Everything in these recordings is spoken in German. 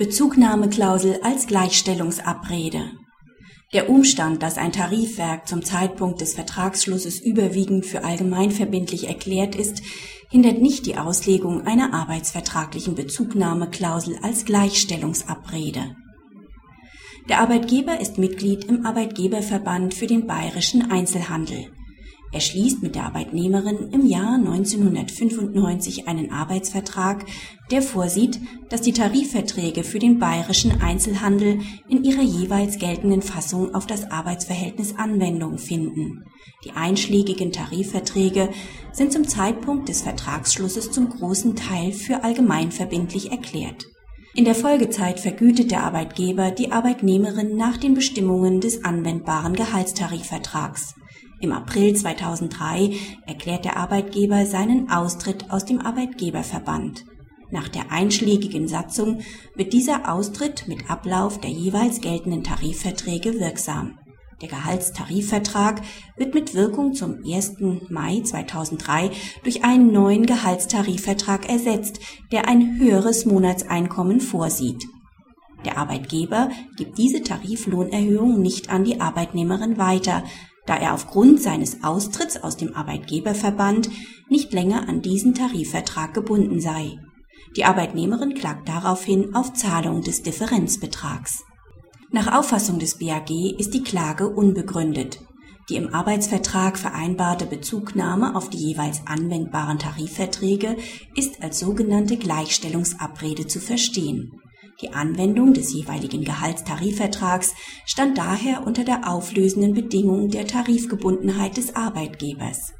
Bezugnahmeklausel als Gleichstellungsabrede. Der Umstand, dass ein Tarifwerk zum Zeitpunkt des Vertragsschlusses überwiegend für allgemeinverbindlich erklärt ist, hindert nicht die Auslegung einer arbeitsvertraglichen Bezugnahmeklausel als Gleichstellungsabrede. Der Arbeitgeber ist Mitglied im Arbeitgeberverband für den bayerischen Einzelhandel er schließt mit der Arbeitnehmerin im Jahr 1995 einen Arbeitsvertrag, der vorsieht, dass die Tarifverträge für den bayerischen Einzelhandel in ihrer jeweils geltenden Fassung auf das Arbeitsverhältnis Anwendung finden. Die einschlägigen Tarifverträge sind zum Zeitpunkt des Vertragsschlusses zum großen Teil für allgemeinverbindlich erklärt. In der Folgezeit vergütet der Arbeitgeber die Arbeitnehmerin nach den Bestimmungen des anwendbaren Gehaltstarifvertrags im April 2003 erklärt der Arbeitgeber seinen Austritt aus dem Arbeitgeberverband. Nach der einschlägigen Satzung wird dieser Austritt mit Ablauf der jeweils geltenden Tarifverträge wirksam. Der Gehaltstarifvertrag wird mit Wirkung zum 1. Mai 2003 durch einen neuen Gehaltstarifvertrag ersetzt, der ein höheres Monatseinkommen vorsieht. Der Arbeitgeber gibt diese Tariflohnerhöhung nicht an die Arbeitnehmerin weiter, da er aufgrund seines Austritts aus dem Arbeitgeberverband nicht länger an diesen Tarifvertrag gebunden sei. Die Arbeitnehmerin klagt daraufhin auf Zahlung des Differenzbetrags. Nach Auffassung des BAG ist die Klage unbegründet. Die im Arbeitsvertrag vereinbarte Bezugnahme auf die jeweils anwendbaren Tarifverträge ist als sogenannte Gleichstellungsabrede zu verstehen die Anwendung des jeweiligen Gehaltstarifvertrags stand daher unter der auflösenden Bedingung der Tarifgebundenheit des Arbeitgebers.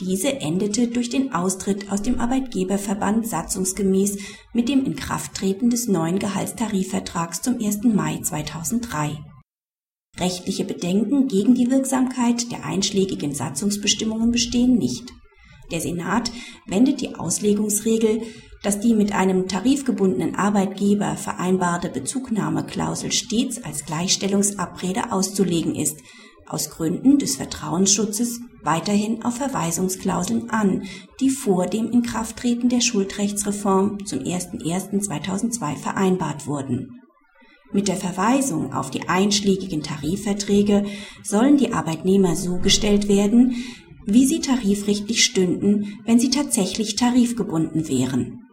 Diese endete durch den Austritt aus dem Arbeitgeberverband satzungsgemäß mit dem Inkrafttreten des neuen Gehaltstarifvertrags zum 1. Mai 2003. Rechtliche Bedenken gegen die Wirksamkeit der einschlägigen Satzungsbestimmungen bestehen nicht. Der Senat wendet die Auslegungsregel dass die mit einem tarifgebundenen Arbeitgeber vereinbarte Bezugnahmeklausel stets als Gleichstellungsabrede auszulegen ist, aus Gründen des Vertrauensschutzes weiterhin auf Verweisungsklauseln an, die vor dem Inkrafttreten der Schuldrechtsreform zum 01.01.2002 vereinbart wurden. Mit der Verweisung auf die einschlägigen Tarifverträge sollen die Arbeitnehmer so gestellt werden, wie sie tarifrechtlich stünden, wenn sie tatsächlich tarifgebunden wären.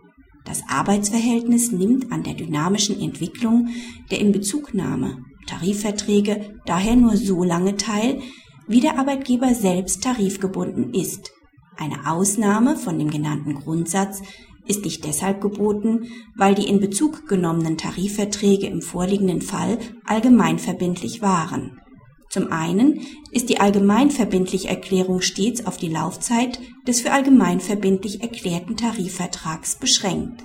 Das Arbeitsverhältnis nimmt an der dynamischen Entwicklung der Inbezugnahme Tarifverträge daher nur so lange teil, wie der Arbeitgeber selbst tarifgebunden ist. Eine Ausnahme von dem genannten Grundsatz ist nicht deshalb geboten, weil die in Bezug genommenen Tarifverträge im vorliegenden Fall allgemeinverbindlich waren. Zum einen ist die allgemeinverbindliche Erklärung stets auf die Laufzeit des für allgemeinverbindlich erklärten Tarifvertrags beschränkt.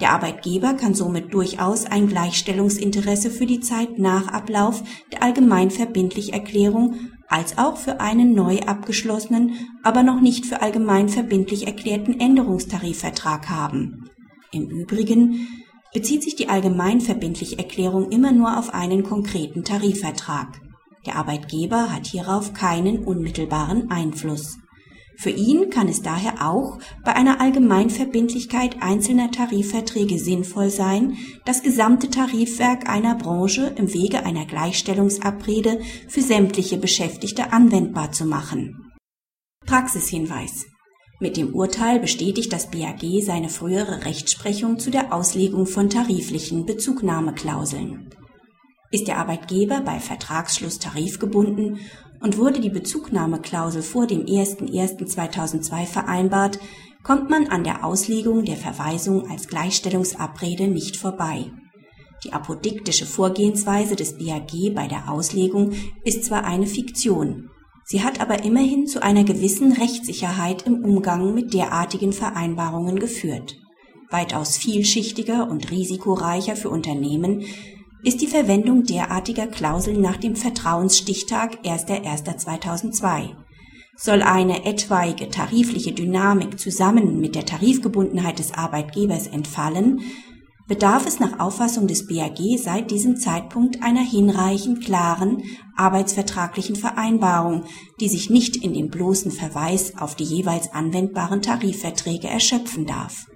Der Arbeitgeber kann somit durchaus ein Gleichstellungsinteresse für die Zeit nach Ablauf der allgemeinverbindlich Erklärung als auch für einen neu abgeschlossenen, aber noch nicht für allgemeinverbindlich erklärten Änderungstarifvertrag haben. Im Übrigen bezieht sich die allgemeinverbindliche Erklärung immer nur auf einen konkreten Tarifvertrag. Der Arbeitgeber hat hierauf keinen unmittelbaren Einfluss. Für ihn kann es daher auch bei einer Allgemeinverbindlichkeit einzelner Tarifverträge sinnvoll sein, das gesamte Tarifwerk einer Branche im Wege einer Gleichstellungsabrede für sämtliche Beschäftigte anwendbar zu machen. Praxishinweis mit dem Urteil bestätigt das BAG seine frühere Rechtsprechung zu der Auslegung von tariflichen Bezugnahmeklauseln. Ist der Arbeitgeber bei Vertragsschluss tarifgebunden und wurde die Bezugnahmeklausel vor dem 01.01.2002 vereinbart, kommt man an der Auslegung der Verweisung als Gleichstellungsabrede nicht vorbei. Die apodiktische Vorgehensweise des BAG bei der Auslegung ist zwar eine Fiktion, sie hat aber immerhin zu einer gewissen Rechtssicherheit im Umgang mit derartigen Vereinbarungen geführt. Weitaus vielschichtiger und risikoreicher für Unternehmen ist die Verwendung derartiger Klauseln nach dem Vertrauensstichtag 1.1.2002. Soll eine etwaige tarifliche Dynamik zusammen mit der Tarifgebundenheit des Arbeitgebers entfallen, bedarf es nach Auffassung des BAG seit diesem Zeitpunkt einer hinreichend klaren arbeitsvertraglichen Vereinbarung, die sich nicht in dem bloßen Verweis auf die jeweils anwendbaren Tarifverträge erschöpfen darf